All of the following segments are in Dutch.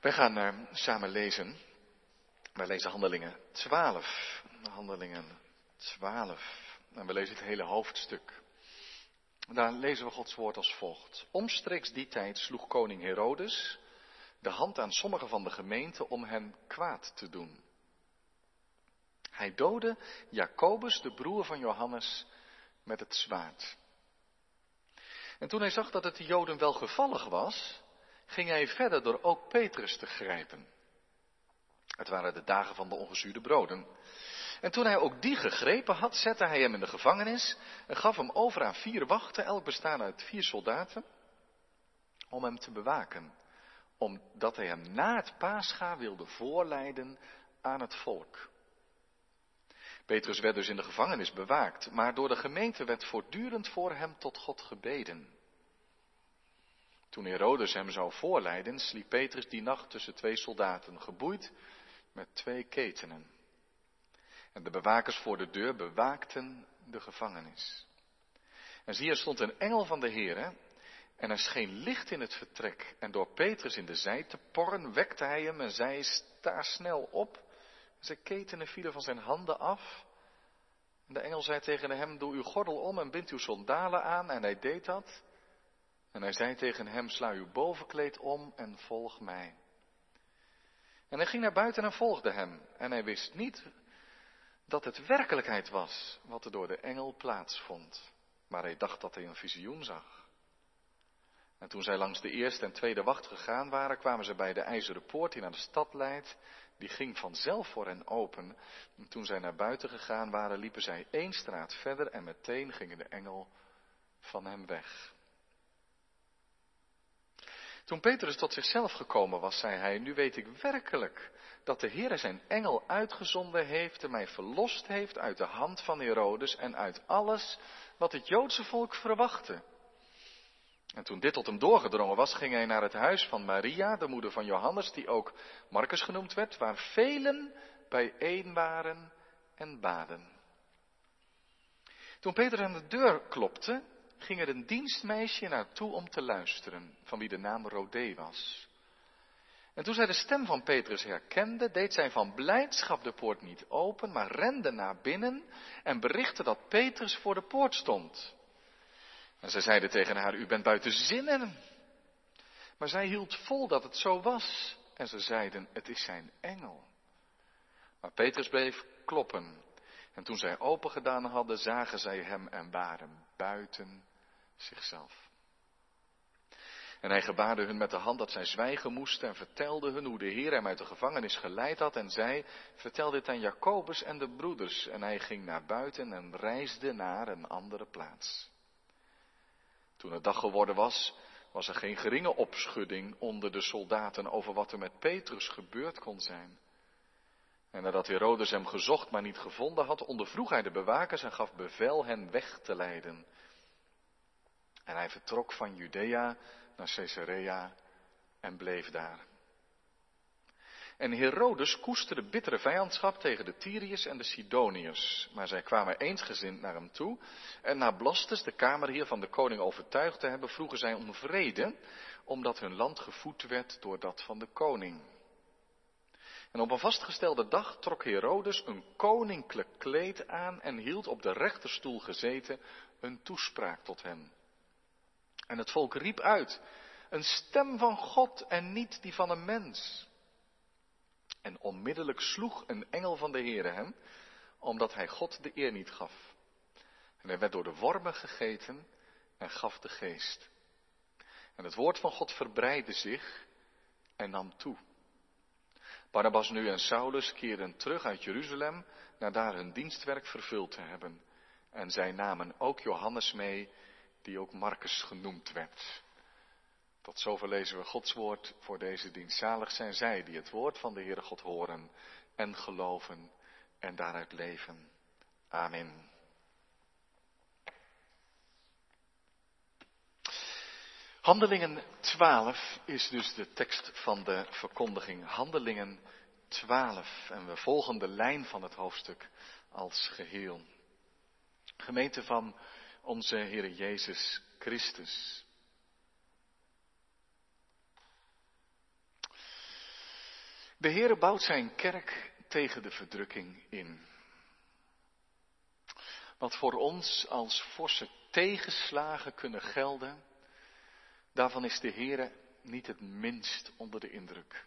Wij gaan uh, samen lezen. Wij lezen Handelingen 12. Handelingen 12. En we lezen het hele hoofdstuk. Daar lezen we Gods woord als volgt. Omstreeks die tijd sloeg koning Herodes de hand aan sommigen van de gemeente om hen kwaad te doen. Hij doodde Jacobus, de broer van Johannes, met het zwaard. En toen hij zag dat het de Joden wel gevallig was, ging hij verder door ook Petrus te grijpen. Het waren de dagen van de ongezuurde broden. En toen hij ook die gegrepen had, zette hij hem in de gevangenis en gaf hem over aan vier wachten, elk bestaan uit vier soldaten, om hem te bewaken, omdat hij hem na het paascha wilde voorleiden aan het volk. Petrus werd dus in de gevangenis bewaakt, maar door de gemeente werd voortdurend voor hem tot God gebeden. Toen Herodes hem zou voorleiden, sliep Petrus die nacht tussen twee soldaten, geboeid met twee ketenen. En de bewakers voor de deur bewaakten de gevangenis. En zie, er stond een engel van de Heer, en er scheen licht in het vertrek. En door Petrus in de zij te porren, wekte hij hem en zei, sta snel op. Zijn ketenen vielen van zijn handen af. En de engel zei tegen hem, doe uw gordel om en bind uw sandalen aan. En hij deed dat. En hij zei tegen hem, sla uw bovenkleed om en volg mij. En hij ging naar buiten en volgde hem. En hij wist niet dat het werkelijkheid was wat er door de engel plaatsvond. Maar hij dacht dat hij een visioen zag. En toen zij langs de eerste en tweede wacht gegaan waren, kwamen ze bij de ijzeren poort die naar de stad leidt. Die ging vanzelf voor hen open. En toen zij naar buiten gegaan waren, liepen zij één straat verder en meteen gingen de engel van hem weg. Toen Petrus tot zichzelf gekomen was, zei hij, nu weet ik werkelijk dat de Heer zijn engel uitgezonden heeft en mij verlost heeft uit de hand van Herodes en uit alles wat het Joodse volk verwachtte. En toen dit tot hem doorgedrongen was, ging hij naar het huis van Maria, de moeder van Johannes, die ook Marcus genoemd werd, waar velen bijeen waren en baden. Toen Peter aan de deur klopte, ging er een dienstmeisje naartoe om te luisteren, van wie de naam Rodé was. En toen zij de stem van Petrus herkende, deed zij van blijdschap de poort niet open, maar rende naar binnen en berichtte dat Petrus voor de poort stond. En zij zeiden tegen haar, u bent buiten zinnen. Maar zij hield vol dat het zo was. En ze zeiden, het is zijn engel. Maar Petrus bleef kloppen. En toen zij open gedaan hadden, zagen zij hem en waren buiten zichzelf. En hij gebaarde hun met de hand dat zij zwijgen moesten en vertelde hun hoe de Heer hem uit de gevangenis geleid had en zei, vertel dit aan Jacobus en de broeders. En hij ging naar buiten en reisde naar een andere plaats. Toen het dag geworden was, was er geen geringe opschudding onder de soldaten over wat er met Petrus gebeurd kon zijn. En nadat Herodes hem gezocht, maar niet gevonden had, ondervroeg hij de bewakers en gaf bevel hen weg te leiden. En hij vertrok van Judea naar Caesarea en bleef daar. En Herodes koesterde bittere vijandschap tegen de Tyriërs en de Sidoniërs. Maar zij kwamen eensgezind naar hem toe. En na Blastus, de kamerheer van de koning, overtuigd te hebben, vroegen zij om vrede, omdat hun land gevoed werd door dat van de koning. En op een vastgestelde dag trok Herodes een koninklijk kleed aan en hield op de rechterstoel gezeten een toespraak tot hem. En het volk riep uit, een stem van God en niet die van een mens. En onmiddellijk sloeg een engel van de Heere hem, omdat hij God de eer niet gaf. En hij werd door de wormen gegeten en gaf de geest. En het woord van God verbreidde zich en nam toe. Barnabas nu en Saulus keerden terug uit Jeruzalem naar daar hun dienstwerk vervuld te hebben. En zij namen ook Johannes mee, die ook Marcus genoemd werd. Tot zover lezen we Gods woord voor deze dienst. Zalig zijn zij die het woord van de Heere God horen en geloven en daaruit leven. Amen. Handelingen 12 is dus de tekst van de verkondiging. Handelingen 12. En we volgen de lijn van het hoofdstuk als geheel. Gemeente van onze Heer Jezus Christus. De Heere bouwt zijn kerk tegen de verdrukking in. Wat voor ons als forse tegenslagen kunnen gelden, daarvan is de Heere niet het minst onder de indruk.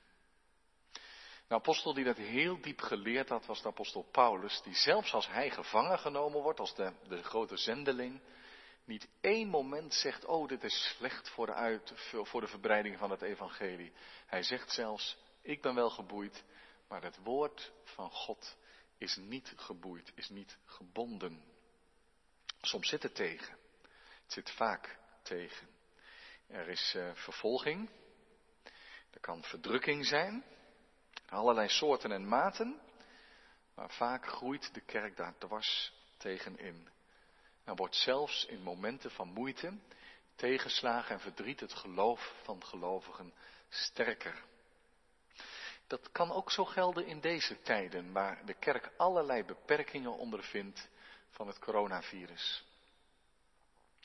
De apostel die dat heel diep geleerd had, was de apostel Paulus, die zelfs als hij gevangen genomen wordt, als de, de grote zendeling, niet één moment zegt, oh dit is slecht voor de, uit, voor de verbreiding van het evangelie. Hij zegt zelfs, ik ben wel geboeid, maar het woord van God is niet geboeid, is niet gebonden. Soms zit het tegen. Het zit vaak tegen. Er is uh, vervolging. Er kan verdrukking zijn. Allerlei soorten en maten. Maar vaak groeit de kerk daar dwars tegenin. En wordt zelfs in momenten van moeite, tegenslagen en verdriet het geloof van gelovigen sterker. Dat kan ook zo gelden in deze tijden, waar de kerk allerlei beperkingen ondervindt van het coronavirus.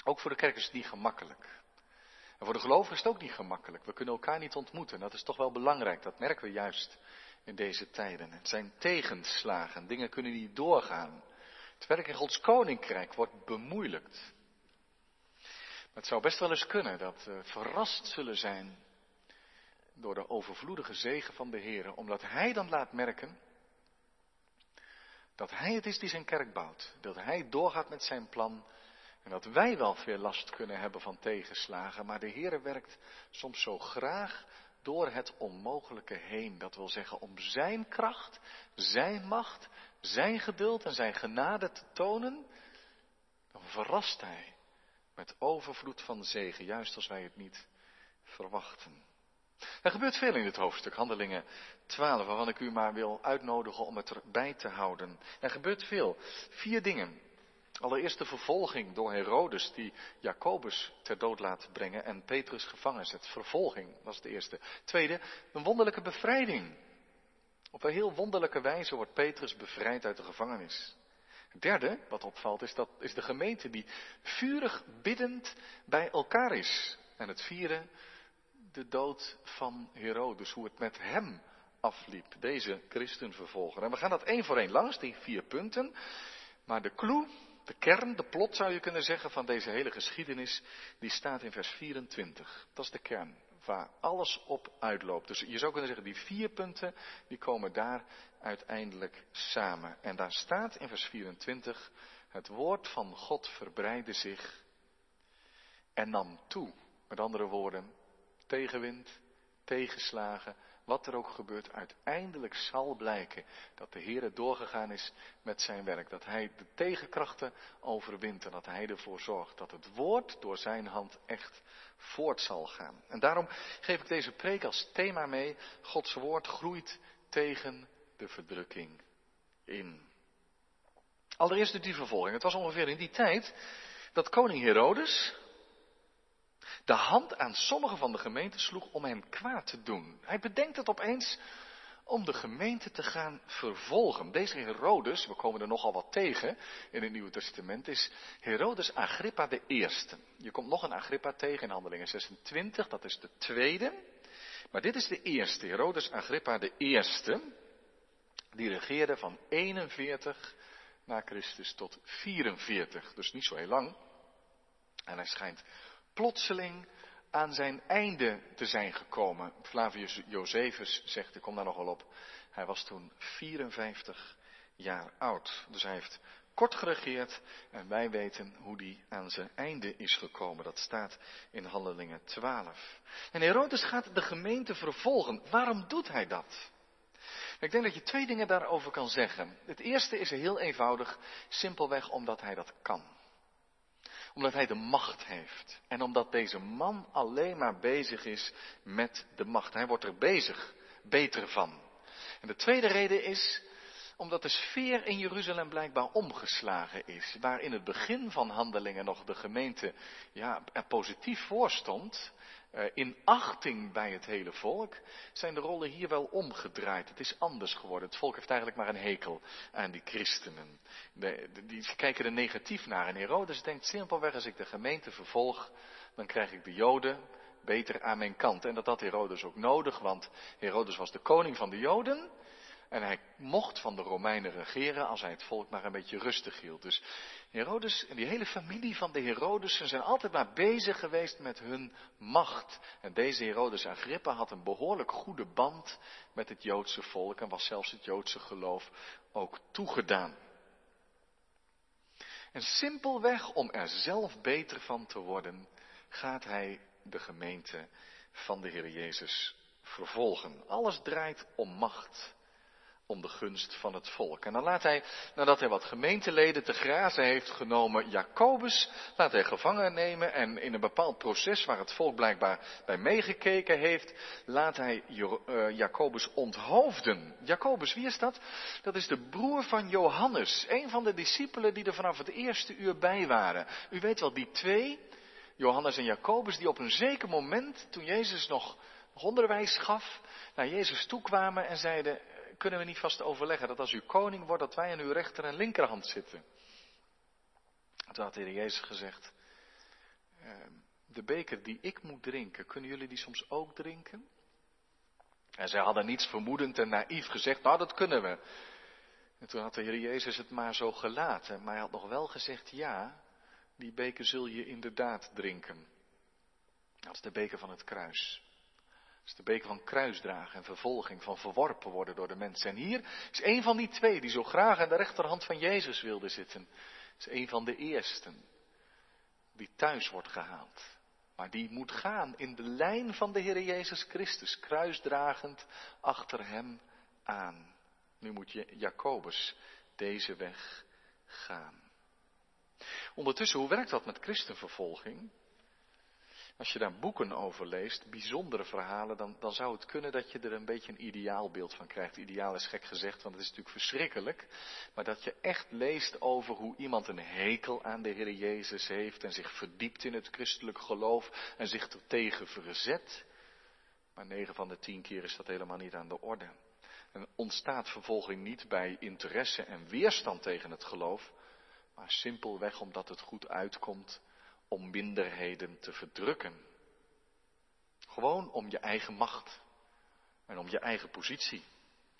Ook voor de kerk is het niet gemakkelijk. En voor de gelovigen is het ook niet gemakkelijk. We kunnen elkaar niet ontmoeten. Dat is toch wel belangrijk. Dat merken we juist in deze tijden. Het zijn tegenslagen. Dingen kunnen niet doorgaan. Het werk in Gods koninkrijk wordt bemoeilijkt. Maar het zou best wel eens kunnen dat we verrast zullen zijn door de overvloedige zegen van de Heer, omdat Hij dan laat merken dat Hij het is die zijn kerk bouwt, dat Hij doorgaat met zijn plan en dat wij wel veel last kunnen hebben van tegenslagen, maar de Heer werkt soms zo graag door het onmogelijke heen. Dat wil zeggen om Zijn kracht, Zijn macht, Zijn geduld en Zijn genade te tonen. Dan verrast Hij met overvloed van zegen, juist als wij het niet verwachten. Er gebeurt veel in dit hoofdstuk, Handelingen 12, waarvan ik u maar wil uitnodigen om het erbij te houden. Er gebeurt veel. Vier dingen. Allereerst de vervolging door Herodes, die Jacobus ter dood laat brengen en Petrus gevangen zet. Vervolging was het eerste. Tweede, een wonderlijke bevrijding. Op een heel wonderlijke wijze wordt Petrus bevrijd uit de gevangenis. Derde, wat opvalt, is, dat, is de gemeente die vurig biddend bij elkaar is. En het vierde, de dood van Herodes, hoe het met hem afliep, deze christenvervolger. En we gaan dat één voor één langs, die vier punten. Maar de clue, de kern, de plot zou je kunnen zeggen van deze hele geschiedenis, die staat in vers 24. Dat is de kern, waar alles op uitloopt. Dus je zou kunnen zeggen, die vier punten, die komen daar uiteindelijk samen. En daar staat in vers 24, het woord van God verbreidde zich en nam toe. Met andere woorden, tegenwind, tegenslagen, wat er ook gebeurt, uiteindelijk zal blijken dat de Heer doorgegaan is met zijn werk. Dat Hij de tegenkrachten overwint en dat Hij ervoor zorgt dat het woord door zijn hand echt voort zal gaan. En daarom geef ik deze preek als thema mee. Gods woord groeit tegen de verdrukking in. Allereerst die vervolging. Het was ongeveer in die tijd dat koning Herodes, de hand aan sommige van de gemeenten sloeg om hem kwaad te doen. Hij bedenkt het opeens om de gemeente te gaan vervolgen. Deze Herodes, we komen er nogal wat tegen in het Nieuwe Testament, is Herodes Agrippa de eerste. Je komt nog een Agrippa tegen in Handelingen 26, dat is de tweede. Maar dit is de eerste, Herodes Agrippa de eerste. Die regeerde van 41 na Christus tot 44, dus niet zo heel lang. En hij schijnt plotseling aan zijn einde te zijn gekomen. Flavius Josephus zegt, ik kom daar nogal op, hij was toen 54 jaar oud. Dus hij heeft kort geregeerd en wij weten hoe die aan zijn einde is gekomen. Dat staat in Handelingen 12. En Herodes gaat de gemeente vervolgen. Waarom doet hij dat? Ik denk dat je twee dingen daarover kan zeggen. Het eerste is heel eenvoudig, simpelweg omdat hij dat kan omdat hij de macht heeft. En omdat deze man alleen maar bezig is met de macht. Hij wordt er bezig, beter van. En de tweede reden is omdat de sfeer in Jeruzalem blijkbaar omgeslagen is. Waar in het begin van handelingen nog de gemeente ja, positief voor stond, eh, in achting bij het hele volk, zijn de rollen hier wel omgedraaid. Het is anders geworden. Het volk heeft eigenlijk maar een hekel aan die christenen. Die kijken er negatief naar. En Herodes denkt simpelweg, als ik de gemeente vervolg, dan krijg ik de Joden beter aan mijn kant. En dat had Herodes ook nodig, want Herodes was de koning van de Joden. En hij mocht van de Romeinen regeren als hij het volk maar een beetje rustig hield. Dus Herodes en die hele familie van de Herodesen zijn altijd maar bezig geweest met hun macht. En deze Herodes Agrippa had een behoorlijk goede band met het Joodse volk en was zelfs het Joodse geloof ook toegedaan. En simpelweg om er zelf beter van te worden, gaat hij de gemeente van de Heer Jezus vervolgen. Alles draait om macht om de gunst van het volk. En dan laat hij, nadat hij wat gemeenteleden te grazen heeft genomen, Jacobus, laat hij gevangen nemen en in een bepaald proces waar het volk blijkbaar bij meegekeken heeft, laat hij uh, Jacobus onthoofden. Jacobus, wie is dat? Dat is de broer van Johannes, een van de discipelen die er vanaf het eerste uur bij waren. U weet wel, die twee, Johannes en Jacobus, die op een zeker moment, toen Jezus nog onderwijs gaf, naar Jezus toekwamen en zeiden, kunnen we niet vast overleggen dat als u koning wordt, dat wij aan uw rechter en linkerhand zitten? Toen had de Heer Jezus gezegd, ehm, de beker die ik moet drinken, kunnen jullie die soms ook drinken? En zij hadden niets vermoedend en naïef gezegd, nou dat kunnen we. En toen had de Heer Jezus het maar zo gelaten, maar hij had nog wel gezegd, ja, die beker zul je inderdaad drinken. Dat is de beker van het kruis is de beker van kruisdragen en vervolging, van verworpen worden door de mensen. En hier is een van die twee die zo graag aan de rechterhand van Jezus wilde zitten. Is een van de eersten die thuis wordt gehaald. Maar die moet gaan in de lijn van de Heer Jezus Christus, kruisdragend achter hem aan. Nu moet je Jacobus deze weg gaan. Ondertussen, hoe werkt dat met christenvervolging? Als je daar boeken over leest, bijzondere verhalen, dan, dan zou het kunnen dat je er een beetje een ideaalbeeld van krijgt. Ideaal is gek gezegd, want het is natuurlijk verschrikkelijk. Maar dat je echt leest over hoe iemand een hekel aan de Heer Jezus heeft en zich verdiept in het christelijk geloof en zich er tegen verzet. Maar negen van de tien keer is dat helemaal niet aan de orde. En ontstaat vervolging niet bij interesse en weerstand tegen het geloof, maar simpelweg omdat het goed uitkomt om minderheden te verdrukken. Gewoon om je eigen macht en om je eigen positie.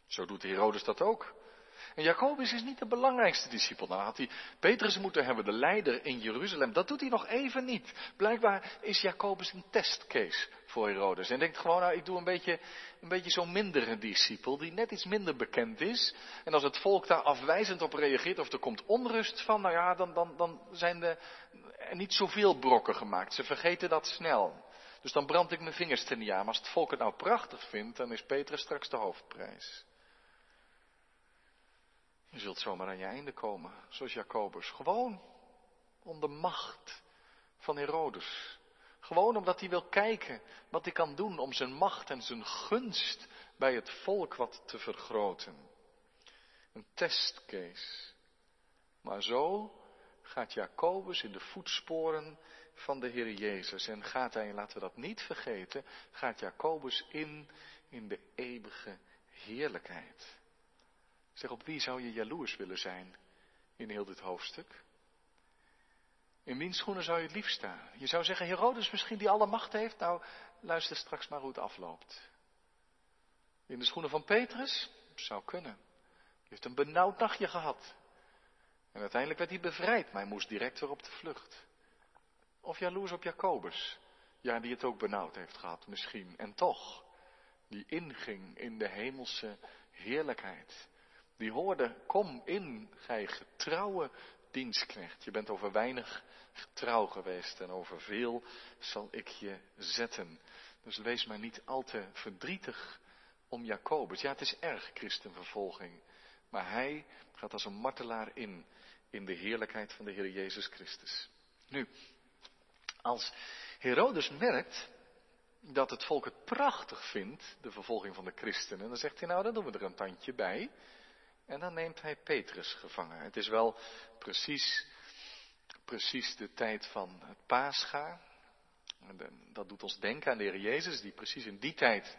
Zo doet Herodes dat ook. En Jacobus is niet de belangrijkste discipel. Dan had hij Petrus moeten hebben, de leider in Jeruzalem. Dat doet hij nog even niet. Blijkbaar is Jacobus een testcase voor Herodes. En denkt gewoon, nou, ik doe een beetje, een beetje zo'n mindere discipel, die net iets minder bekend is. En als het volk daar afwijzend op reageert, of er komt onrust van, nou ja, dan, dan, dan zijn er niet zoveel brokken gemaakt. Ze vergeten dat snel. Dus dan brand ik mijn vingers er niet aan. Maar als het volk het nou prachtig vindt, dan is Petrus straks de hoofdprijs. Je zult zomaar aan je einde komen, zoals Jacobus. Gewoon om de macht van Herodes. Gewoon omdat hij wil kijken wat hij kan doen om zijn macht en zijn gunst bij het volk wat te vergroten. Een testcase. Maar zo gaat Jacobus in de voetsporen van de Heer Jezus. En gaat hij, laten we dat niet vergeten, gaat Jacobus in in de eeuwige heerlijkheid. Zeg, op wie zou je jaloers willen zijn in heel dit hoofdstuk? In wiens schoenen zou je het liefst staan? Je zou zeggen, Herodes misschien die alle macht heeft? Nou, luister straks maar hoe het afloopt. In de schoenen van Petrus? Zou kunnen. Hij heeft een benauwd nachtje gehad. En uiteindelijk werd hij bevrijd, maar hij moest direct weer op de vlucht. Of jaloers op Jacobus. Ja, die het ook benauwd heeft gehad, misschien. En toch, die inging in de hemelse heerlijkheid. Die hoorde, kom in, gij getrouwe dienstknecht. Je bent over weinig getrouw geweest en over veel zal ik je zetten. Dus wees maar niet al te verdrietig om Jacobus. Ja, het is erg christenvervolging. Maar hij gaat als een martelaar in, in de heerlijkheid van de Heer Jezus Christus. Nu, als Herodes merkt dat het volk het prachtig vindt, de vervolging van de christenen, dan zegt hij nou, dan doen we er een tandje bij. En dan neemt hij Petrus gevangen. Het is wel precies, precies de tijd van het paascha. Dat doet ons denken aan de Heer Jezus, die precies in die tijd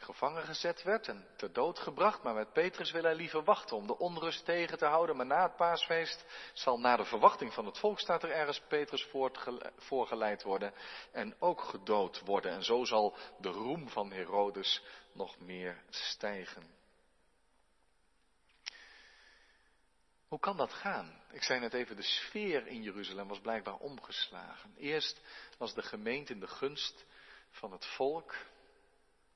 gevangen gezet werd en ter dood gebracht, maar met Petrus wil hij liever wachten om de onrust tegen te houden. Maar na het paasfeest zal na de verwachting van het volk, staat er ergens, Petrus voorgeleid worden en ook gedood worden. En zo zal de roem van Herodes nog meer stijgen. Hoe kan dat gaan? Ik zei net even, de sfeer in Jeruzalem was blijkbaar omgeslagen. Eerst was de gemeente in de gunst van het volk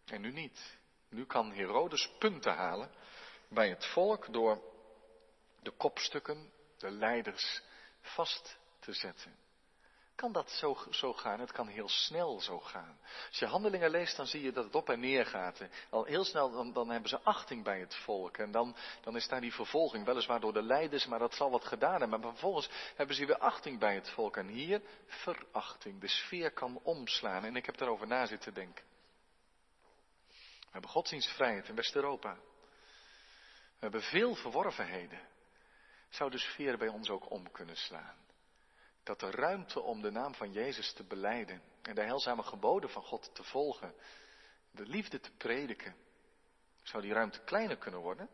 en nu niet. Nu kan Herodes punten halen bij het volk door de kopstukken, de leiders vast te zetten kan dat zo, zo gaan? Het kan heel snel zo gaan. Als je handelingen leest, dan zie je dat het op en neer gaat. Al heel snel, dan, dan hebben ze achting bij het volk. En dan, dan is daar die vervolging, weliswaar door de leiders, maar dat zal wat gedaan hebben. Maar vervolgens hebben ze weer achting bij het volk. En hier verachting. De sfeer kan omslaan. En ik heb daarover na zitten denken. We hebben godsdienstvrijheid in West-Europa. We hebben veel verworvenheden. Zou de sfeer bij ons ook om kunnen slaan? dat de ruimte om de naam van Jezus te beleiden en de heilzame geboden van God te volgen, de liefde te prediken, zou die ruimte kleiner kunnen worden?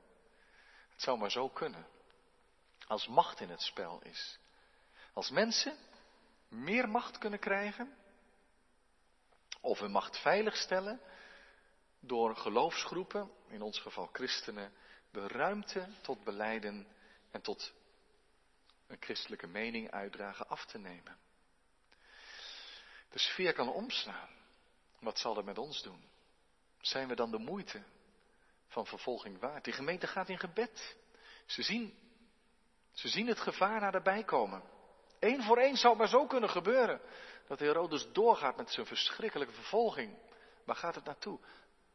Het zou maar zo kunnen. Als macht in het spel is. Als mensen meer macht kunnen krijgen, of hun macht veiligstellen, door geloofsgroepen, in ons geval christenen, de ruimte tot beleiden en tot een christelijke mening uitdragen af te nemen. De sfeer kan omslaan. Wat zal dat met ons doen? Zijn we dan de moeite van vervolging waard? Die gemeente gaat in gebed. Ze zien, ze zien het gevaar naderbij komen. Eén voor één zou het maar zo kunnen gebeuren. Dat Herodes doorgaat met zijn verschrikkelijke vervolging. Waar gaat het naartoe?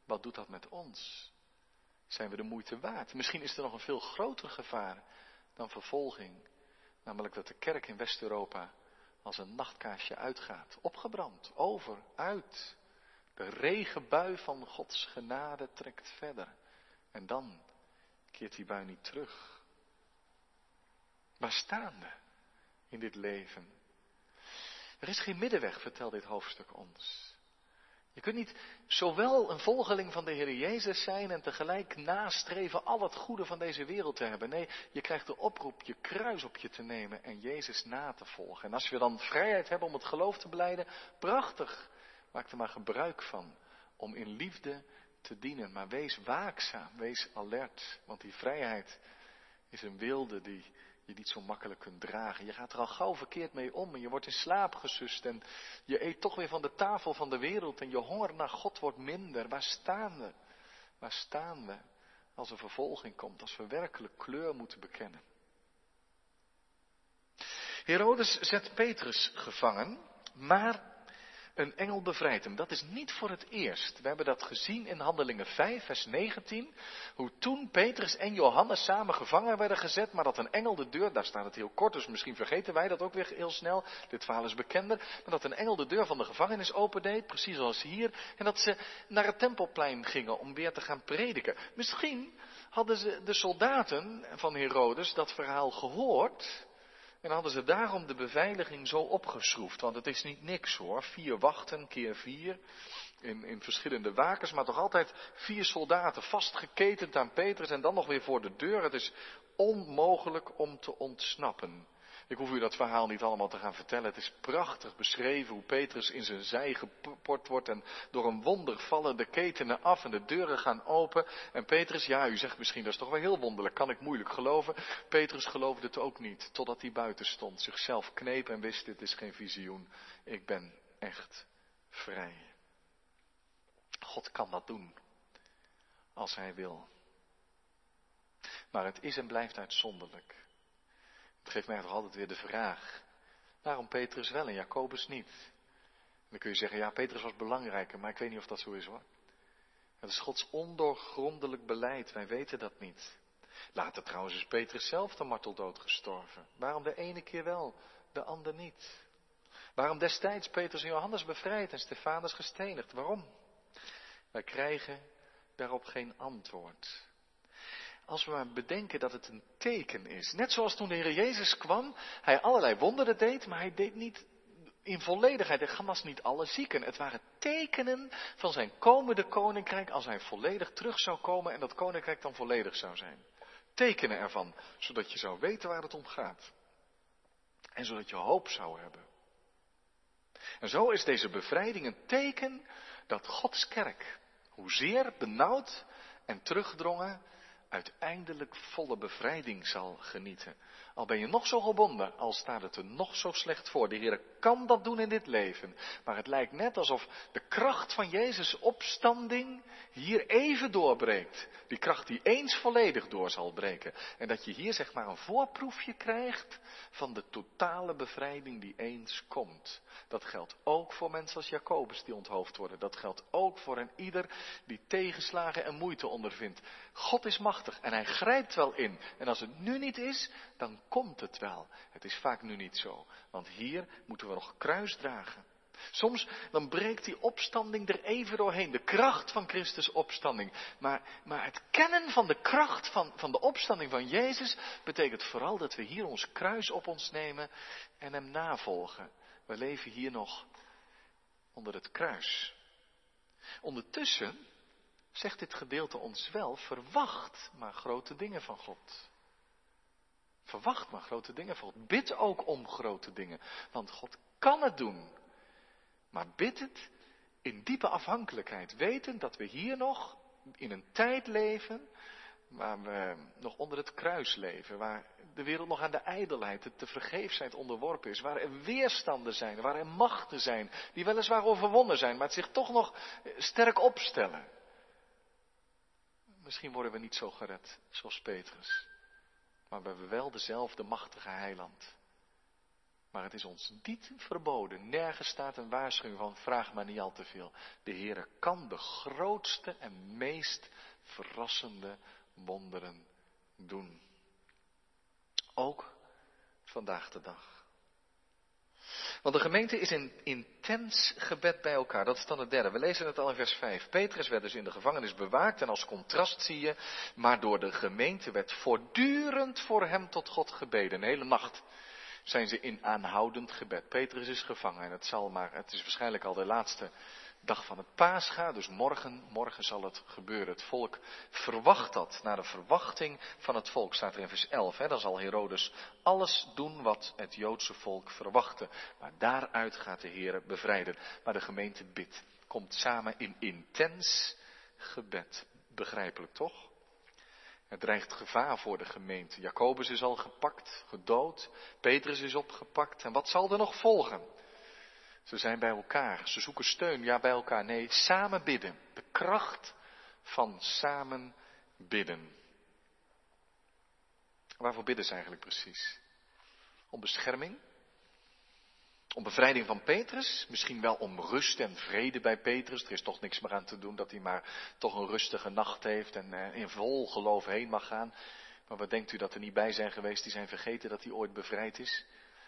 Wat doet dat met ons? Zijn we de moeite waard? Misschien is er nog een veel groter gevaar dan vervolging Namelijk dat de kerk in West-Europa als een nachtkaarsje uitgaat. Opgebrand, over, uit. De regenbui van Gods genade trekt verder. En dan keert die bui niet terug. Waar staan we in dit leven? Er is geen middenweg, vertelt dit hoofdstuk ons. Je kunt niet zowel een volgeling van de Heer Jezus zijn en tegelijk nastreven al het goede van deze wereld te hebben. Nee, je krijgt de oproep je kruis op je te nemen en Jezus na te volgen. En als we dan vrijheid hebben om het geloof te beleiden, prachtig. Maak er maar gebruik van om in liefde te dienen. Maar wees waakzaam, wees alert. Want die vrijheid is een wilde die je niet zo makkelijk kunt dragen. Je gaat er al gauw verkeerd mee om en je wordt in slaap gesust en je eet toch weer van de tafel van de wereld en je honger naar God wordt minder. Waar staan we? Waar staan we als er vervolging komt, als we werkelijk kleur moeten bekennen? Herodes zet Petrus gevangen, maar een engel bevrijdt hem. Dat is niet voor het eerst. We hebben dat gezien in Handelingen 5, vers 19. Hoe toen Petrus en Johannes samen gevangen werden gezet, maar dat een engel de deur, daar staat het heel kort, dus misschien vergeten wij dat ook weer heel snel. Dit verhaal is bekender. Maar dat een engel de deur van de gevangenis opendeed, precies zoals hier. En dat ze naar het tempelplein gingen om weer te gaan prediken. Misschien hadden ze de soldaten van Herodes dat verhaal gehoord. En hadden ze daarom de beveiliging zo opgeschroefd. Want het is niet niks hoor. Vier wachten keer vier. In, in verschillende wakers. Maar toch altijd vier soldaten vastgeketend aan Petrus. En dan nog weer voor de deur. Het is onmogelijk om te ontsnappen. Ik hoef u dat verhaal niet allemaal te gaan vertellen. Het is prachtig beschreven hoe Petrus in zijn zij geport wordt en door een wonder vallen de ketenen af en de deuren gaan open. En Petrus, ja, u zegt misschien dat is toch wel heel wonderlijk, kan ik moeilijk geloven. Petrus geloofde het ook niet, totdat hij buiten stond, zichzelf kneep en wist, dit is geen visioen, ik ben echt vrij. God kan dat doen, als hij wil. Maar het is en blijft uitzonderlijk. Het geeft mij toch altijd weer de vraag. Waarom Petrus wel en Jacobus niet? Dan kun je zeggen, ja, Petrus was belangrijker, maar ik weet niet of dat zo is hoor. Het is Gods ondoorgrondelijk beleid, wij weten dat niet. Later trouwens is Petrus zelf de marteldood gestorven. Waarom de ene keer wel, de ander niet? Waarom destijds Petrus en Johannes bevrijd en Stefanus gestenigd? Waarom? Wij krijgen daarop geen antwoord. Als we maar bedenken dat het een teken is. Net zoals toen de Heer Jezus kwam, hij allerlei wonderen deed, maar hij deed niet In volledigheid. En genas niet alle zieken. Het waren tekenen van zijn komende koninkrijk als hij volledig terug zou komen en dat koninkrijk dan volledig zou zijn. Tekenen ervan, zodat je zou weten waar het om gaat. En zodat je hoop zou hebben. En zo is deze bevrijding een teken dat Gods kerk, hoezeer benauwd en teruggedrongen, uiteindelijk volle bevrijding zal genieten. Al ben je nog zo gebonden, al staat het er nog zo slecht voor. De Heer kan dat doen in dit leven. Maar het lijkt net alsof de kracht van Jezus' opstanding hier even doorbreekt. Die kracht die eens volledig door zal breken. En dat je hier zeg maar een voorproefje krijgt van de totale bevrijding die eens komt. Dat geldt ook voor mensen als Jacobus die onthoofd worden. Dat geldt ook voor een ieder die tegenslagen en moeite ondervindt. God is machtig en hij grijpt wel in. En als het nu niet is, dan komt het wel. Het is vaak nu niet zo, want hier moeten we nog kruis dragen. Soms dan breekt die opstanding er even doorheen, de kracht van Christus opstanding. Maar, maar het kennen van de kracht van, van de opstanding van Jezus betekent vooral dat we hier ons kruis op ons nemen en Hem navolgen. We leven hier nog onder het kruis. Ondertussen zegt dit gedeelte ons wel, verwacht maar grote dingen van God. Verwacht maar grote dingen van God. Bid ook om grote dingen. Want God kan het doen. Maar bid het in diepe afhankelijkheid. Wetend dat we hier nog in een tijd leven waar we nog onder het kruis leven. Waar de wereld nog aan de ijdelheid, de vergeefsheid onderworpen is. Waar er weerstanden zijn, waar er machten zijn. Die weliswaar overwonnen zijn, maar het zich toch nog sterk opstellen. Misschien worden we niet zo gered zoals Petrus. Maar we hebben wel dezelfde machtige heiland. Maar het is ons niet verboden. Nergens staat een waarschuwing van vraag maar niet al te veel. De Heere kan de grootste en meest verrassende wonderen doen. Ook vandaag de dag. Want de gemeente is in intens gebed bij elkaar. Dat is dan het derde. We lezen het al in vers 5. Petrus werd dus in de gevangenis bewaakt en als contrast zie je, maar door de gemeente werd voortdurend voor hem tot God gebeden. Een hele nacht zijn ze in aanhoudend gebed. Petrus is gevangen en het zal maar, het is waarschijnlijk al de laatste dag van het paascha, dus morgen, morgen zal het gebeuren. Het volk verwacht dat, naar de verwachting van het volk, staat er in vers 11. Hè, dan zal Herodes alles doen wat het Joodse volk verwachtte. Maar daaruit gaat de Heer bevrijden. Maar de gemeente bidt, komt samen in intens gebed. Begrijpelijk toch? Er dreigt gevaar voor de gemeente. Jacobus is al gepakt, gedood. Petrus is opgepakt. En wat zal er nog volgen? Ze zijn bij elkaar. Ze zoeken steun. Ja, bij elkaar. Nee, samen bidden. De kracht van samen bidden. Waarvoor bidden ze eigenlijk precies? Om bescherming? Om bevrijding van Petrus? Misschien wel om rust en vrede bij Petrus. Er is toch niks meer aan te doen dat hij maar toch een rustige nacht heeft en eh, in vol geloof heen mag gaan. Maar wat denkt u dat er niet bij zijn geweest die zijn vergeten dat hij ooit bevrijd is?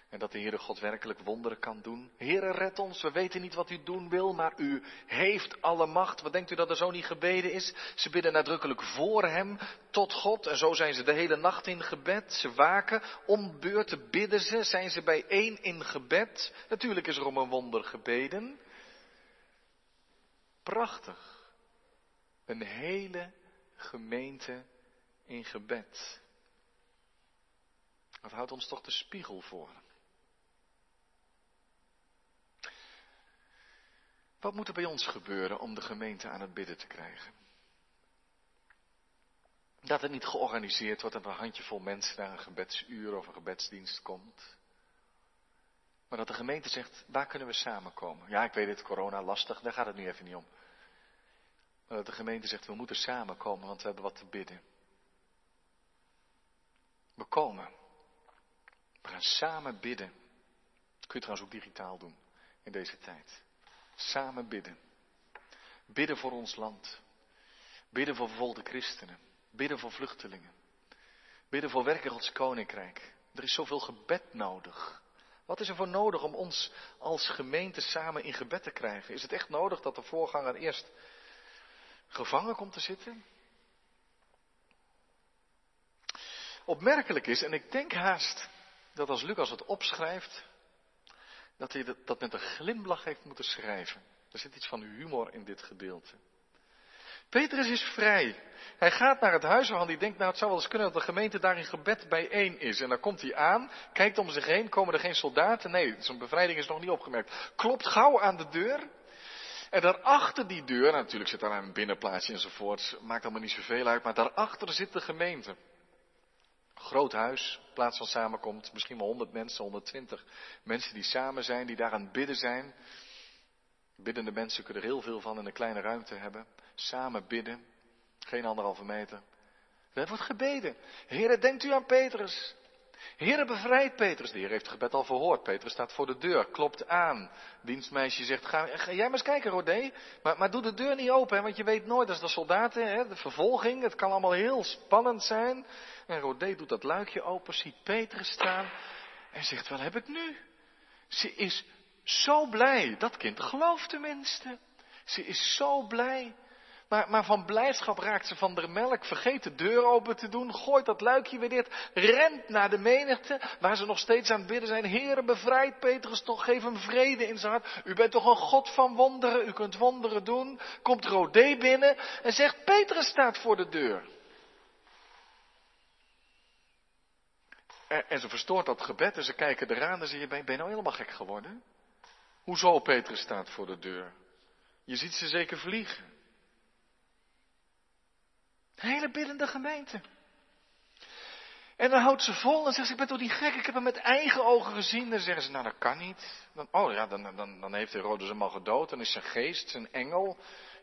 En dat de Heere God werkelijk wonderen kan doen. Heere, red ons. We weten niet wat u doen wil, maar u heeft alle macht. Wat denkt u dat er zo niet gebeden is? Ze bidden nadrukkelijk voor hem, tot God. En zo zijn ze de hele nacht in gebed. Ze waken, om beurten bidden ze. Zijn ze bijeen in gebed? Natuurlijk is er om een wonder gebeden. Prachtig. Een hele gemeente in gebed. Dat houdt ons toch de spiegel voor. Wat moet er bij ons gebeuren om de gemeente aan het bidden te krijgen? Dat het niet georganiseerd wordt dat een handjevol mensen naar een gebedsuur of een gebedsdienst komt. Maar dat de gemeente zegt, waar kunnen we samenkomen? Ja, ik weet het, corona lastig, daar gaat het nu even niet om. Maar dat de gemeente zegt, we moeten samenkomen, want we hebben wat te bidden. We komen. We gaan samen bidden. Dat kun je trouwens ook digitaal doen in deze tijd. Samen bidden. Bidden voor ons land. Bidden voor vervolgde christenen. Bidden voor vluchtelingen. Bidden voor werken Gods koninkrijk. Er is zoveel gebed nodig. Wat is er voor nodig om ons als gemeente samen in gebed te krijgen? Is het echt nodig dat de voorganger eerst gevangen komt te zitten? Opmerkelijk is, en ik denk haast dat als Lucas het opschrijft, dat hij dat met een glimlach heeft moeten schrijven. Er zit iets van humor in dit gedeelte. Petrus is vrij. Hij gaat naar het huis waarvan hij denkt, nou het zou wel eens kunnen dat de gemeente daar in gebed bijeen is. En dan komt hij aan, kijkt om zich heen, komen er geen soldaten? Nee, zijn bevrijding is nog niet opgemerkt. Klopt gauw aan de deur. En daarachter die deur, natuurlijk zit daar een binnenplaatsje enzovoort, maakt allemaal niet zoveel uit, maar daarachter zit de gemeente. Groot huis, plaats van samenkomt, misschien wel 100 mensen, 120 mensen die samen zijn, die daar aan het bidden zijn. Biddende mensen kunnen er heel veel van in een kleine ruimte hebben. Samen bidden. Geen anderhalve meter. Er wordt gebeden. Heere, denkt u aan Petrus. Heere, bevrijd Petrus. De Heer heeft het gebed al verhoord. Petrus staat voor de deur, klopt aan. Dienstmeisje zegt, ga, jij maar eens kijken, Rodé. Maar, maar doe de deur niet open, want je weet nooit, als de soldaten, hè, de vervolging, het kan allemaal heel spannend zijn. En Rodé doet dat luikje open, ziet Petrus staan en zegt, wel heb ik nu? Ze is zo blij. Dat kind gelooft tenminste. Ze is zo blij. Maar, maar, van blijdschap raakt ze van de melk, vergeet de deur open te doen, gooit dat luikje weer dicht, rent naar de menigte, waar ze nog steeds aan het bidden zijn. Heere, bevrijd Petrus toch, geef hem vrede in zijn hart. U bent toch een God van wonderen, u kunt wonderen doen. Komt Rodé binnen en zegt, Petrus staat voor de deur. En, ze verstoort dat gebed en ze kijken eraan en zeggen, ben je nou helemaal gek geworden? Hoezo Petrus staat voor de deur? Je ziet ze zeker vliegen. Een hele biddende gemeente. En dan houdt ze vol en zegt ze, ik ben toch niet gek, ik heb hem met eigen ogen gezien. Dan zeggen ze, nou dat kan niet. Dan, oh ja, dan, dan, dan heeft Herodes hem al gedood. Dan is zijn geest, zijn engel,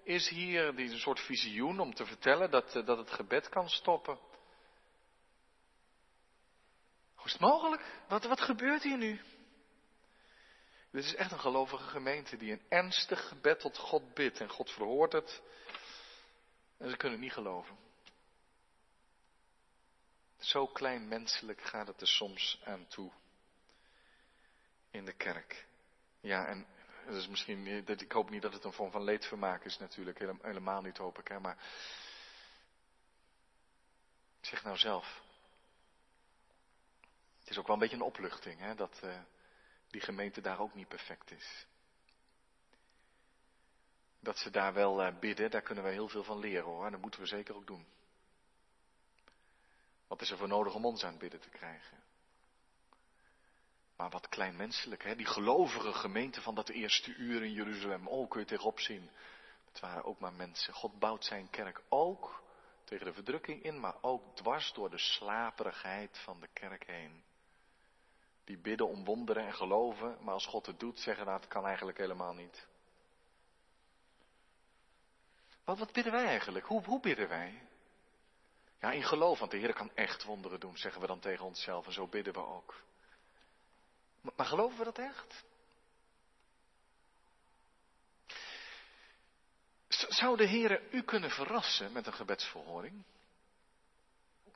is hier, die een soort visioen om te vertellen dat, dat het gebed kan stoppen. Hoe is het mogelijk? Wat, wat gebeurt hier nu? Dit is echt een gelovige gemeente die een ernstig gebed tot God bidt. En God verhoort het. En ze kunnen niet geloven. Zo klein menselijk gaat het er soms aan toe. In de kerk. Ja, en dat is misschien, ik hoop niet dat het een vorm van leedvermaak is natuurlijk. Helemaal niet hoop ik. Hè, maar zeg nou zelf. Is ook wel een beetje een opluchting hè, dat, uh, die gemeente daar ook niet perfect is. Dat ze daar wel uh, bidden, daar kunnen we heel veel van leren hoor. En dat moeten we zeker ook doen. Wat is er voor nodig om ons aan het bidden te krijgen? Maar wat kleinmenselijk, hè? die gelovige gemeente van dat eerste uur in Jeruzalem. Oh, kun je tegenop zien. Het waren ook maar mensen. God bouwt zijn kerk ook tegen de verdrukking in, maar ook dwars door de slaperigheid van de kerk heen. Die bidden om wonderen en geloven, maar als God het doet, zeggen dat kan eigenlijk helemaal niet. Wat, bidden wij eigenlijk? Hoe, bidden wij? Ja, in geloof, want de Heer kan echt wonderen doen, zeggen we dan tegen onszelf. En zo bidden we ook. Maar, maar geloven we dat echt? Zou de Heer u kunnen verrassen met een gebedsverhoring?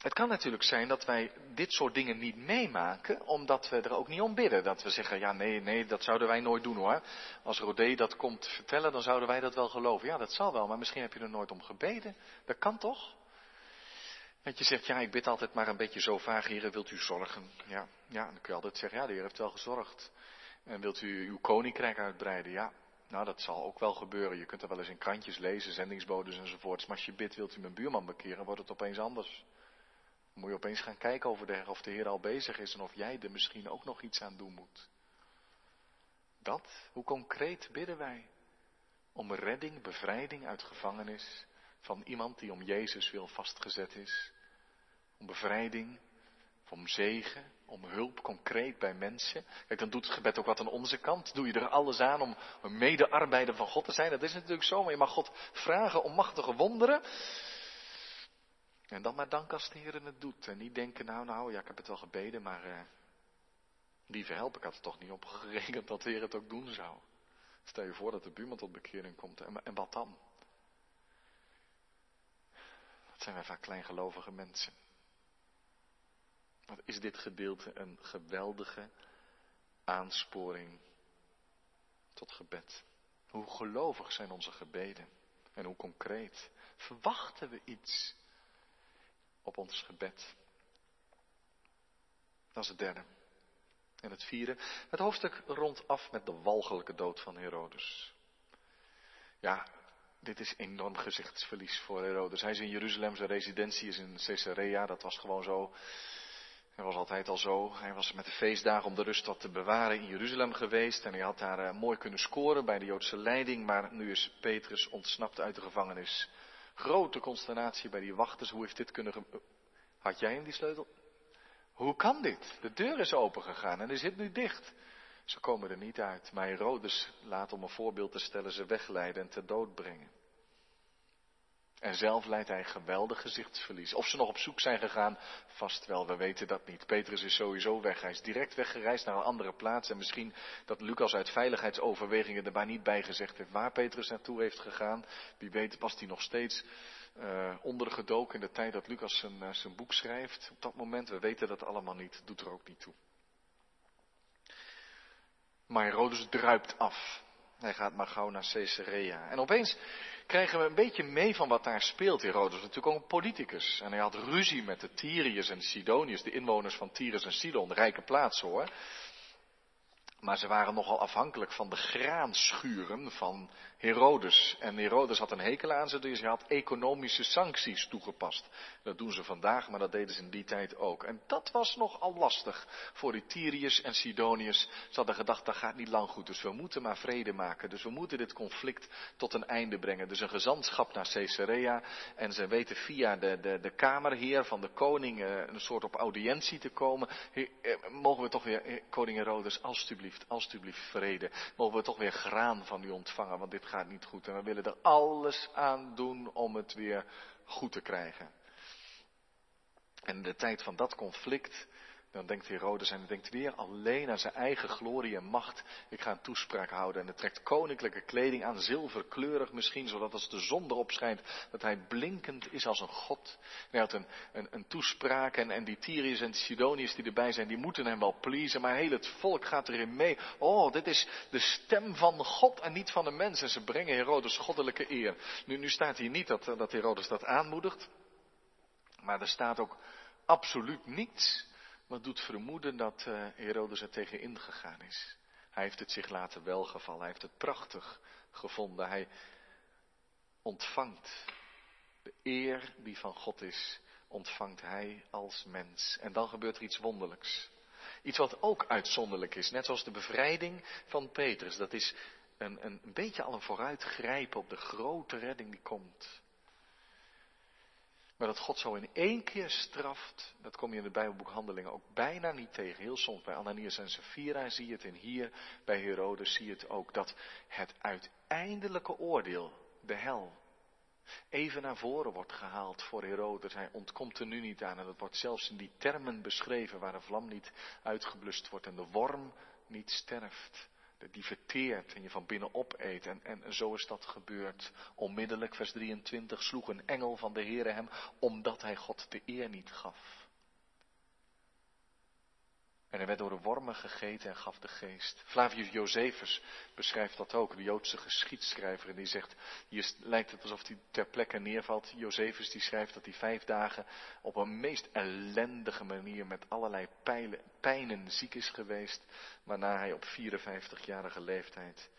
Het kan natuurlijk zijn dat wij dit soort dingen niet meemaken, omdat we er ook niet om bidden. Dat we zeggen, ja nee, nee, dat zouden wij nooit doen hoor. Als Rodé dat komt vertellen, dan zouden wij dat wel geloven. Ja, dat zal wel, maar misschien heb je er nooit om gebeden. Dat kan toch? Dat je zegt, ja, ik bid altijd maar een beetje zo vaag, heren, wilt u zorgen? Ja, ja, dan kun je altijd zeggen, ja, de Heer heeft wel gezorgd. En wilt u uw koninkrijk uitbreiden? Ja, nou, dat zal ook wel gebeuren. Je kunt er wel eens in krantjes lezen, zendingsbodes enzovoorts. Maar als je bidt, wilt u mijn buurman bekeren, wordt het opeens anders moet je opeens gaan kijken over de, of de Heer al bezig is en of jij er misschien ook nog iets aan doen moet. Dat, hoe concreet bidden wij? Om redding, bevrijding uit gevangenis van iemand die om Jezus wil vastgezet is. Om bevrijding, om zegen, om hulp concreet bij mensen. Kijk, dan doet het gebed ook wat aan onze kant. Doe je er alles aan om een medearbeider van God te zijn? Dat is natuurlijk zo, maar je mag God vragen om machtige wonderen. En dan maar dank als de Heer het doet. En niet denken, nou, nou, ja, ik heb het wel gebeden, maar uh, lieve help, ik had er toch niet op gerekend dat de Heer het ook doen zou. Stel je voor dat de buurman tot bekering komt. En, en wat dan? Wat zijn wij vaak kleingelovige mensen. Wat is dit gedeelte een geweldige aansporing tot gebed. Hoe gelovig zijn onze gebeden en hoe concreet. Verwachten we iets op ons gebed. Dat is het derde. En het vierde, het hoofdstuk rondt af met de walgelijke dood van Herodes. Ja, dit is enorm gezichtsverlies voor Herodes. Hij is in Jeruzalem, zijn residentie is in Caesarea, dat was gewoon zo. Hij was altijd al zo. Hij was met de feestdagen om de rust wat te bewaren in Jeruzalem geweest. En hij had daar uh, mooi kunnen scoren bij de Joodse leiding. Maar nu is Petrus ontsnapt uit de gevangenis. Grote consternatie bij die wachters. Hoe heeft dit kunnen. Had jij hem die sleutel? Hoe kan dit? De deur is opengegaan en hij zit nu dicht. Ze komen er niet uit. Maar Herodes laat om een voorbeeld te stellen ze wegleiden en ter dood brengen. En zelf leidt hij geweldig gezichtsverlies. Of ze nog op zoek zijn gegaan, vast wel, we weten dat niet. Petrus is sowieso weg. Hij is direct weggereisd naar een andere plaats. En misschien dat Lucas uit veiligheidsoverwegingen er maar niet bij gezegd heeft waar Petrus naartoe heeft gegaan. Wie weet past hij nog steeds uh, ondergedoken in de tijd dat Lucas zijn, uh, zijn boek schrijft. Op dat moment, we weten dat allemaal niet, doet er ook niet toe. Maar Herodes druipt af. Hij gaat maar gauw naar Caesarea. En opeens krijgen we een beetje mee van wat daar speelt. Herodes was natuurlijk ook een politicus. En hij had ruzie met de Tyriërs en Sidoniërs, de inwoners van Tyrus en Sidon, rijke plaatsen hoor. Maar ze waren nogal afhankelijk van de graanschuren van Herodes. En Herodes had een hekel aan ze, dus hij had economische sancties toegepast. Dat doen ze vandaag, maar dat deden ze in die tijd ook. En dat was nogal lastig voor die Tyriërs en Sidoniërs. Ze hadden gedacht, dat gaat niet lang goed, dus we moeten maar vrede maken. Dus we moeten dit conflict tot een einde brengen. Dus een gezantschap naar Caesarea. En ze weten via de, de, de kamerheer van de koning eh, een soort op audiëntie te komen. Eh, mogen we toch weer, koning Herodes, alstublieft, alstublieft vrede. Mogen we toch weer graan van u ontvangen, want dit niet goed. En we willen er alles aan doen om het weer goed te krijgen. En in de tijd van dat conflict, dan denkt Herodes en denkt weer alleen aan zijn eigen glorie en macht. Ik ga een toespraak houden en hij trekt koninklijke kleding aan, zilverkleurig misschien, zodat als de zon erop schijnt, dat hij blinkend is als een god. hij had een, een, een toespraak en, en die Tyriërs en Sidoniërs die erbij zijn, die moeten hem wel pleasen, maar heel het volk gaat erin mee. Oh, dit is de stem van God en niet van de mens. En ze brengen Herodes goddelijke eer. Nu, nu staat hier niet dat, dat Herodes dat aanmoedigt, maar er staat ook absoluut niets wat doet vermoeden dat uh, Herodes er tegen ingegaan is. Hij heeft het zich laten welgevallen, hij heeft het prachtig gevonden. Hij ontvangt de eer die van God is, ontvangt hij als mens. En dan gebeurt er iets wonderlijks. Iets wat ook uitzonderlijk is, net zoals de bevrijding van Petrus. Dat is een, een, een beetje al een vooruitgrijpen op de grote redding die komt. Maar dat God zo in één keer straft, dat kom je in het Bijbelboek Handelingen ook bijna niet tegen. Heel soms bij Ananias en Sapphira zie je het en hier bij Herodes zie je het ook. Dat het uiteindelijke oordeel, de hel, even naar voren wordt gehaald voor Herodes. Hij ontkomt er nu niet aan en dat wordt zelfs in die termen beschreven waar de vlam niet uitgeblust wordt en de worm niet sterft die verteert en je van binnen opeet. En, en zo is dat gebeurd. Onmiddellijk, vers 23, sloeg een engel van de Heere hem, omdat hij God de eer niet gaf. En hij werd door de wormen gegeten en gaf de geest. Flavius Josephus beschrijft dat ook, de Joodse geschiedschrijver. En die zegt, hier lijkt het alsof hij ter plekke neervalt. Josephus die schrijft dat hij vijf dagen op een meest ellendige manier met allerlei pijlen, pijnen ziek is geweest. Waarna hij op 54-jarige leeftijd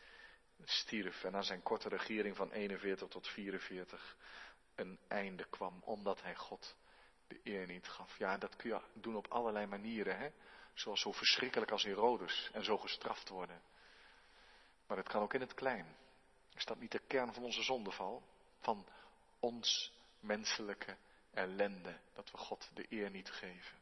stierf. En aan zijn korte regering van 41 tot 44 een einde kwam. Omdat hij God de eer niet gaf. Ja, dat kun je doen op allerlei manieren. Hè? Zoals zo verschrikkelijk als Herodes en zo gestraft worden. Maar het kan ook in het klein. Is dat niet de kern van onze zondeval? Van ons menselijke ellende, dat we God de eer niet geven.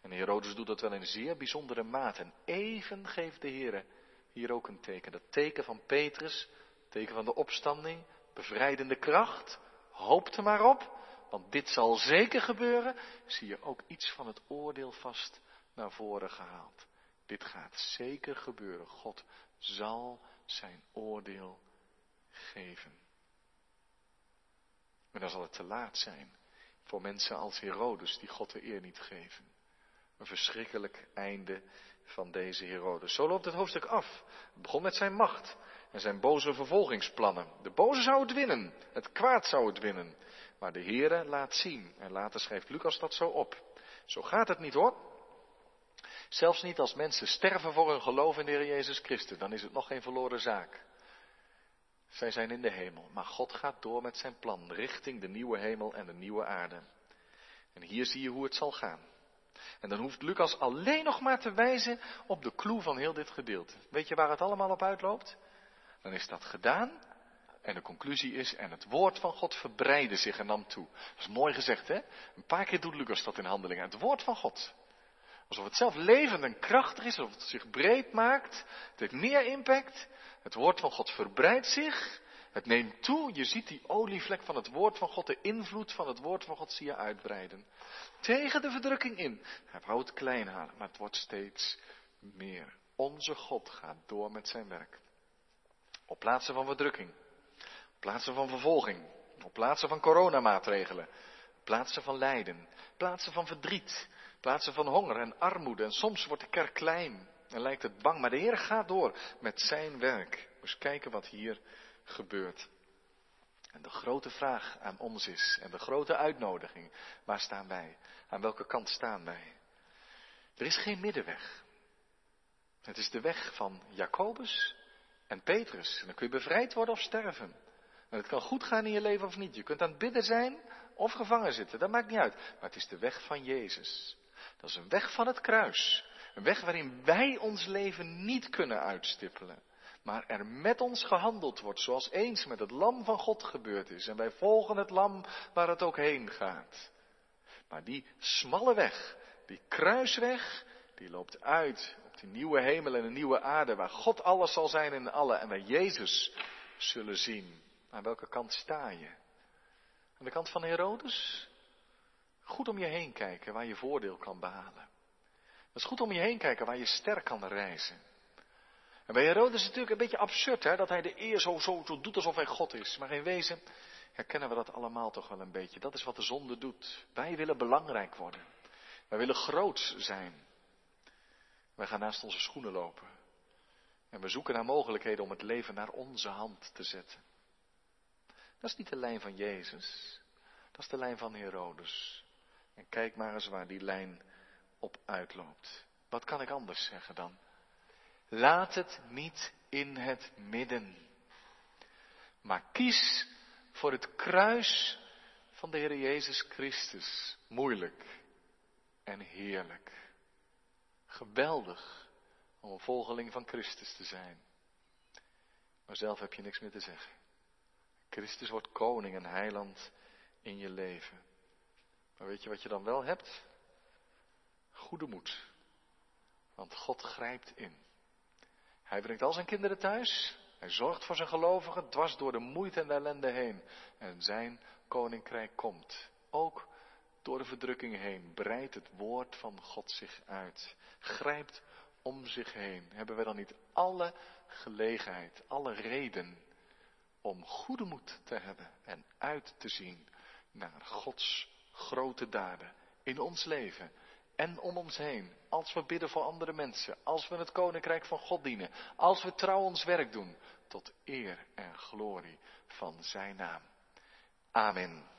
En Herodes doet dat wel in zeer bijzondere mate. En even geeft de Heer hier ook een teken. Dat teken van Petrus, teken van de opstanding, bevrijdende kracht. Hoop er maar op, want dit zal zeker gebeuren. Zie je ook iets van het oordeel vast naar voren gehaald. Dit gaat zeker gebeuren. God zal zijn oordeel geven. Maar dan zal het te laat zijn voor mensen als Herodes die God de eer niet geven. Een verschrikkelijk einde van deze Herodes. Zo loopt het hoofdstuk af. Het begon met zijn macht en zijn boze vervolgingsplannen. De boze zou het winnen, het kwaad zou het winnen. Maar de Heere laat zien, en later schrijft Lucas dat zo op. Zo gaat het niet hoor. Zelfs niet als mensen sterven voor hun geloof in de Heer Jezus Christus, dan is het nog geen verloren zaak. Zij zijn in de hemel, maar God gaat door met zijn plan richting de nieuwe hemel en de nieuwe aarde. En hier zie je hoe het zal gaan. En dan hoeft Lucas alleen nog maar te wijzen op de clue van heel dit gedeelte. Weet je waar het allemaal op uitloopt? Dan is dat gedaan. En de conclusie is, en het woord van God verbreidde zich en nam toe. Dat is mooi gezegd, hè? Een paar keer doet Lucas dat in handelingen. Het woord van God. Alsof het zelf levend en krachtig is, alsof het zich breed maakt. Het heeft meer impact. Het woord van God verbreidt zich. Het neemt toe. Je ziet die olievlek van het woord van God, de invloed van het woord van God zie je uitbreiden. Tegen de verdrukking in. Hij wou het klein halen, maar het wordt steeds meer. Onze God gaat door met zijn werk. Op plaatsen van verdrukking. Op plaatsen van vervolging. Op plaatsen van coronamaatregelen. Plaatsen van lijden. Plaatsen van verdriet. Plaatsen van honger en armoede. En soms wordt de kerk klein. En lijkt het bang. Maar de Heer gaat door met zijn werk. Dus kijken wat hier gebeurt. En de grote vraag aan ons is, en de grote uitnodiging, waar staan wij? Aan welke kant staan wij? Er is geen middenweg. Het is de weg van Jacobus en Petrus. En dan kun je bevrijd worden of sterven. En het kan goed gaan in je leven of niet. Je kunt aan het bidden zijn of gevangen zitten. Dat maakt niet uit. Maar het is de weg van Jezus. Dat is een weg van het kruis. Een weg waarin wij ons leven niet kunnen uitstippelen maar er met ons gehandeld wordt, zoals eens met het lam van God gebeurd is. En wij volgen het lam waar het ook heen gaat. Maar die smalle weg, die kruisweg, die loopt uit op die nieuwe hemel en een nieuwe aarde, waar God alles zal zijn in alle en wij Jezus zullen zien. Aan welke kant sta je? Aan de kant van Herodes? Goed om je heen kijken waar je voordeel kan behalen. Het is goed om je heen kijken waar je sterk kan reizen. En bij Herodes is het natuurlijk een beetje absurd, hè, dat hij de eer zo, zo, doet alsof hij God is. Maar in wezen herkennen we dat allemaal toch wel een beetje. Dat is wat de zonde doet. Wij willen belangrijk worden. Wij willen groot zijn. Wij gaan naast onze schoenen lopen. En we zoeken naar mogelijkheden om het leven naar onze hand te zetten. Dat is niet de lijn van Jezus. Dat is de lijn van Herodes. En kijk maar eens waar die lijn op uitloopt. Wat kan ik anders zeggen dan? Laat het niet in het midden. Maar kies voor het kruis van de Heer Jezus Christus. Moeilijk en heerlijk. Geweldig om een volgeling van Christus te zijn. Maar zelf heb je niks meer te zeggen. Christus wordt koning en heiland in je leven. Maar weet je wat je dan wel hebt? Goede moed. Want God grijpt in. Hij brengt al zijn kinderen thuis. Hij zorgt voor zijn gelovigen dwars door de moeite en de ellende heen. En zijn koninkrijk komt. Ook door de verdrukking heen breidt het woord van God zich uit. Grijpt om zich heen. Hebben we dan niet alle gelegenheid, alle reden om goede moed te hebben en uit te zien naar Gods grote daden in ons leven en om ons heen. Als we bidden voor andere mensen. Als we het koninkrijk van God dienen. Als we trouw ons werk doen. Tot eer en glorie van zijn naam. Amen.